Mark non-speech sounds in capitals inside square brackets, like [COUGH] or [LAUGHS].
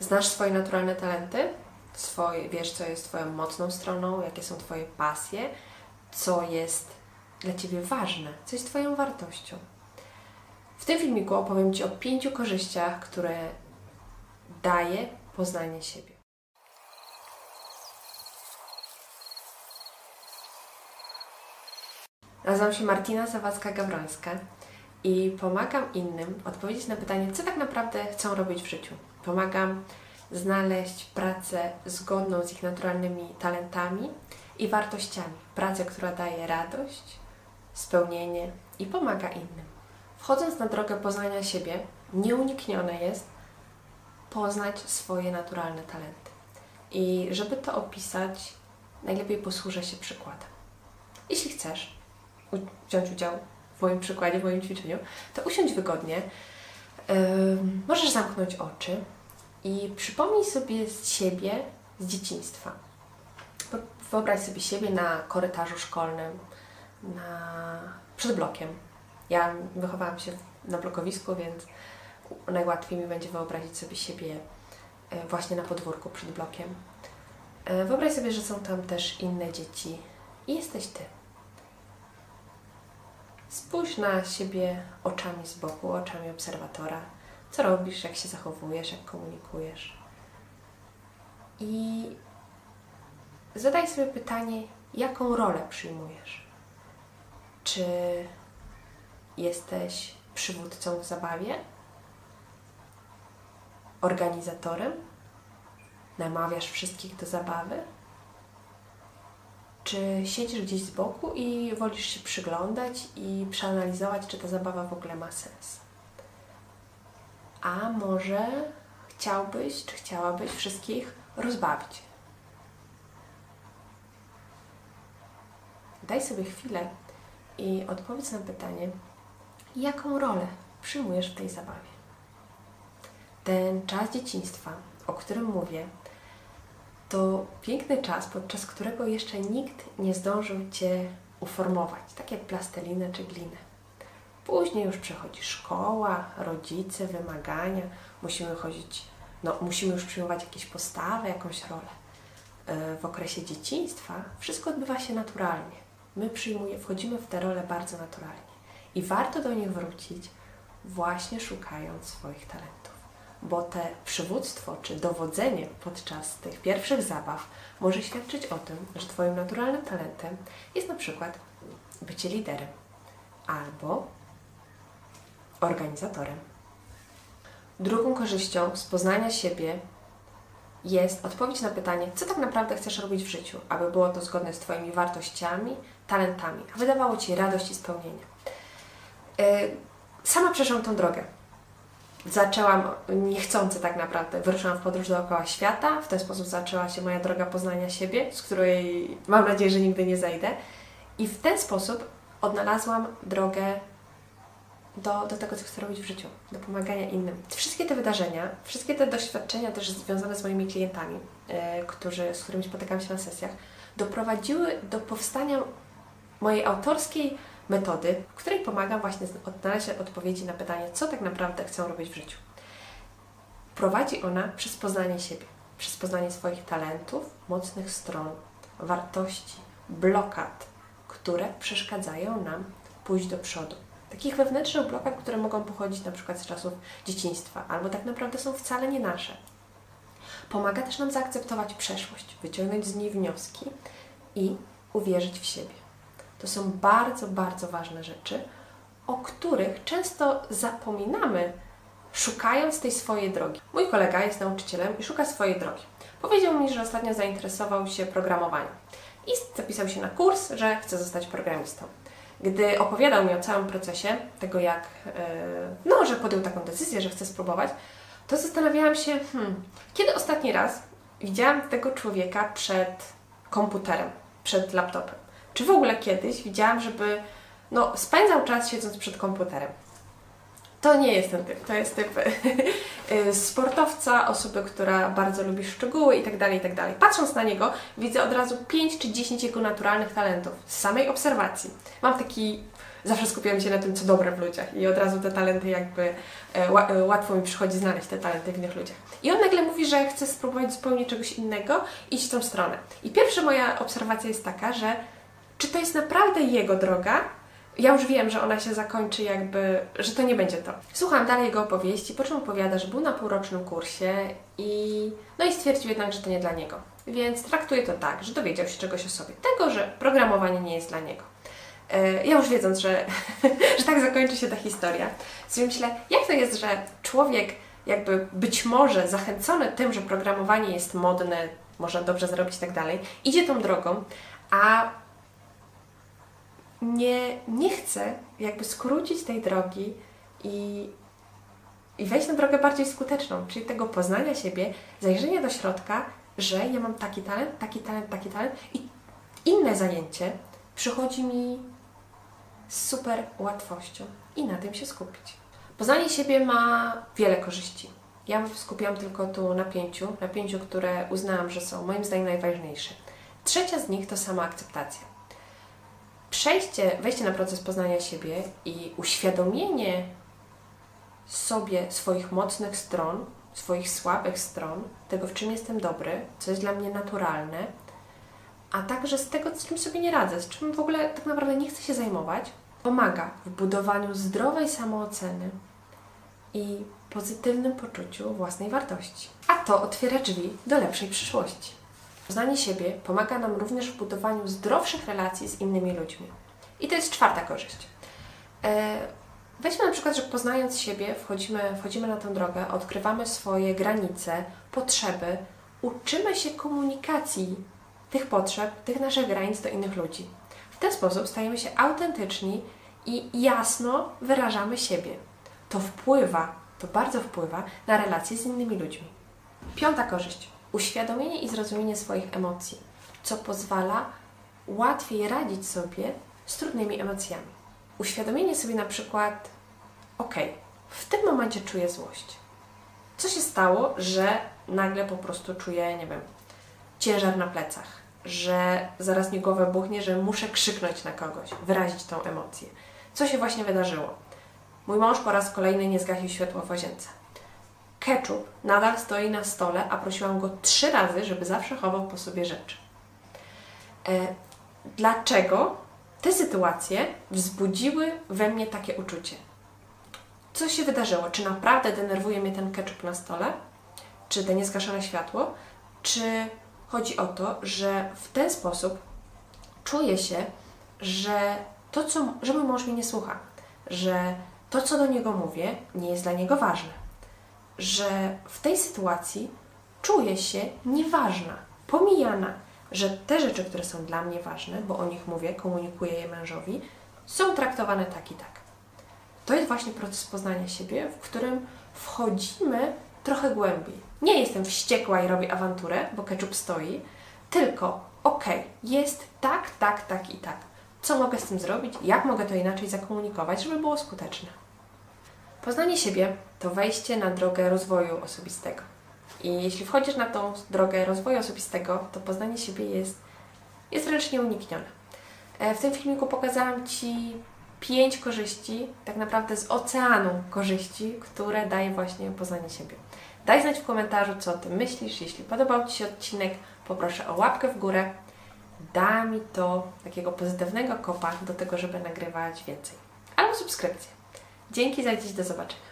Znasz swoje naturalne talenty? Swoje, wiesz, co jest Twoją mocną stroną, jakie są Twoje pasje, co jest dla Ciebie ważne, co jest Twoją wartością. W tym filmiku opowiem Ci o pięciu korzyściach, które daje poznanie siebie. Nazywam się Martina Zawadzka-Gawrońska i pomagam innym odpowiedzieć na pytanie, co tak naprawdę chcą robić w życiu. Pomagam znaleźć pracę zgodną z ich naturalnymi talentami i wartościami. Pracę, która daje radość, spełnienie i pomaga innym. Wchodząc na drogę poznania siebie, nieuniknione jest poznać swoje naturalne talenty. I żeby to opisać, najlepiej posłużę się przykładem. Jeśli chcesz wziąć udział w moim przykładzie, w moim ćwiczeniu, to usiądź wygodnie. Yy, możesz zamknąć oczy i przypomnij sobie z siebie z dzieciństwa. Wyobraź sobie siebie na korytarzu szkolnym, na, przed blokiem. Ja wychowałam się na blokowisku, więc najłatwiej mi będzie wyobrazić sobie siebie e, właśnie na podwórku przed blokiem. E, wyobraź sobie, że są tam też inne dzieci i jesteś Ty. Spójrz na siebie oczami z boku, oczami obserwatora. Co robisz, jak się zachowujesz, jak komunikujesz. I zadaj sobie pytanie, jaką rolę przyjmujesz. Czy jesteś przywódcą w zabawie? Organizatorem? Namawiasz wszystkich do zabawy? Czy siedzisz gdzieś z boku i wolisz się przyglądać i przeanalizować, czy ta zabawa w ogóle ma sens? A może chciałbyś, czy chciałabyś wszystkich rozbawić? Daj sobie chwilę i odpowiedz na pytanie, jaką rolę przyjmujesz w tej zabawie. Ten czas dzieciństwa, o którym mówię, to piękny czas, podczas którego jeszcze nikt nie zdążył Cię uformować, tak jak plastelinę czy glinę. Później już przychodzi szkoła, rodzice, wymagania, musimy chodzić, no, musimy już przyjmować jakieś postawy, jakąś rolę. E, w okresie dzieciństwa wszystko odbywa się naturalnie. My przyjmuje, wchodzimy w te role bardzo naturalnie i warto do nich wrócić, właśnie szukając swoich talentów bo te przywództwo czy dowodzenie podczas tych pierwszych zabaw może świadczyć o tym, że Twoim naturalnym talentem jest na przykład bycie liderem albo organizatorem. Drugą korzyścią z poznania siebie jest odpowiedź na pytanie, co tak naprawdę chcesz robić w życiu, aby było to zgodne z Twoimi wartościami, talentami, a wydawało Ci radość i spełnienie. Yy, sama przeszłam tą drogę zaczęłam niechcący tak naprawdę, wyruszyłam w podróż dookoła świata, w ten sposób zaczęła się moja droga poznania siebie, z której mam nadzieję, że nigdy nie zejdę. I w ten sposób odnalazłam drogę do, do tego, co chcę robić w życiu, do pomagania innym. Wszystkie te wydarzenia, wszystkie te doświadczenia też związane z moimi klientami, yy, którzy, z którymi spotykam się na sesjach, doprowadziły do powstania mojej autorskiej metody, w której pomagam właśnie odnaleźć odpowiedzi na pytanie, co tak naprawdę chcę robić w życiu. Prowadzi ona przez poznanie siebie, przez poznanie swoich talentów, mocnych stron, wartości, blokad, które przeszkadzają nam pójść do przodu. Takich wewnętrznych blokad, które mogą pochodzić na przykład z czasów dzieciństwa, albo tak naprawdę są wcale nie nasze. Pomaga też nam zaakceptować przeszłość, wyciągnąć z niej wnioski i uwierzyć w siebie. To są bardzo, bardzo ważne rzeczy, o których często zapominamy, szukając tej swojej drogi. Mój kolega jest nauczycielem i szuka swojej drogi. Powiedział mi, że ostatnio zainteresował się programowaniem i zapisał się na kurs, że chce zostać programistą. Gdy opowiadał mi o całym procesie, tego jak, e, no, że podjął taką decyzję, że chce spróbować, to zastanawiałam się, hmm, kiedy ostatni raz widziałam tego człowieka przed komputerem, przed laptopem czy w ogóle kiedyś widziałam, żeby no, spędzał czas siedząc przed komputerem. To nie jest ten typ. To jest typ [LAUGHS] y, sportowca, osoby, która bardzo lubi szczegóły itd., tak itd. Tak Patrząc na niego, widzę od razu 5 czy 10 jego naturalnych talentów z samej obserwacji. Mam taki zawsze skupiam się na tym, co dobre w ludziach i od razu te talenty jakby e, e, łatwo mi przychodzi znaleźć te talenty w innych ludziach. I on nagle mówi, że chce spróbować zupełnie czegoś innego, iść w tą stronę. I pierwsza moja obserwacja jest taka, że czy to jest naprawdę jego droga, ja już wiem, że ona się zakończy jakby, że to nie będzie to. Słucham dalej jego opowieści, po czym opowiada, że był na półrocznym kursie i no i stwierdził jednak, że to nie dla niego. Więc traktuję to tak, że dowiedział się czegoś o sobie. Tego, że programowanie nie jest dla niego. E, ja już wiedząc, że, [LAUGHS] że tak zakończy się ta historia, sobie myślę, jak to jest, że człowiek jakby być może zachęcony tym, że programowanie jest modne, można dobrze zrobić i tak dalej, idzie tą drogą, a nie, nie chce jakby skrócić tej drogi i, i wejść na drogę bardziej skuteczną, czyli tego poznania siebie, zajrzenia do środka, że ja mam taki talent, taki talent, taki talent i inne zajęcie przychodzi mi z super łatwością i na tym się skupić. Poznanie siebie ma wiele korzyści. Ja skupiłam tylko tu na pięciu, na pięciu, które uznałam, że są moim zdaniem najważniejsze. Trzecia z nich to sama akceptacja. Przejście, wejście na proces poznania siebie i uświadomienie sobie swoich mocnych stron, swoich słabych stron, tego w czym jestem dobry, co jest dla mnie naturalne, a także z tego, z czym sobie nie radzę, z czym w ogóle tak naprawdę nie chcę się zajmować, pomaga w budowaniu zdrowej samooceny i pozytywnym poczuciu własnej wartości. A to otwiera drzwi do lepszej przyszłości. Poznanie siebie pomaga nam również w budowaniu zdrowszych relacji z innymi ludźmi. I to jest czwarta korzyść. E, weźmy na przykład, że poznając siebie, wchodzimy, wchodzimy na tę drogę, odkrywamy swoje granice, potrzeby, uczymy się komunikacji tych potrzeb, tych naszych granic do innych ludzi. W ten sposób stajemy się autentyczni i jasno wyrażamy siebie. To wpływa, to bardzo wpływa na relacje z innymi ludźmi. Piąta korzyść. Uświadomienie i zrozumienie swoich emocji, co pozwala łatwiej radzić sobie z trudnymi emocjami. Uświadomienie sobie na przykład, ok, w tym momencie czuję złość. Co się stało, że nagle po prostu czuję, nie wiem, ciężar na plecach, że zaraz mi głowę buchnie, że muszę krzyknąć na kogoś, wyrazić tą emocję. Co się właśnie wydarzyło? Mój mąż po raz kolejny nie zgasił światła w łazience. Ketchup nadal stoi na stole, a prosiłam go trzy razy, żeby zawsze chował po sobie rzeczy. E, dlaczego te sytuacje wzbudziły we mnie takie uczucie? Co się wydarzyło? Czy naprawdę denerwuje mnie ten ketchup na stole? Czy te niezgaszone światło? Czy chodzi o to, że w ten sposób czuję się, że to, co, że mój mąż mnie nie słucha, że to, co do niego mówię, nie jest dla niego ważne, że w tej sytuacji czuję się nieważna, pomijana, że te rzeczy, które są dla mnie ważne, bo o nich mówię, komunikuję je mężowi, są traktowane tak i tak. To jest właśnie proces poznania siebie, w którym wchodzimy trochę głębiej. Nie jestem wściekła i robię awanturę, bo ketchup stoi, tylko okej, okay, jest tak, tak, tak i tak co mogę z tym zrobić, jak mogę to inaczej zakomunikować, żeby było skuteczne. Poznanie siebie to wejście na drogę rozwoju osobistego. I jeśli wchodzisz na tą drogę rozwoju osobistego, to poznanie siebie jest, jest wręcz nieuniknione. E, w tym filmiku pokazałam Ci pięć korzyści, tak naprawdę z oceanu korzyści, które daje właśnie poznanie siebie. Daj znać w komentarzu, co o tym myślisz. Jeśli podobał Ci się odcinek, poproszę o łapkę w górę da mi to takiego pozytywnego kopa do tego, żeby nagrywać więcej. Albo subskrypcję. Dzięki za dziś, do zobaczenia.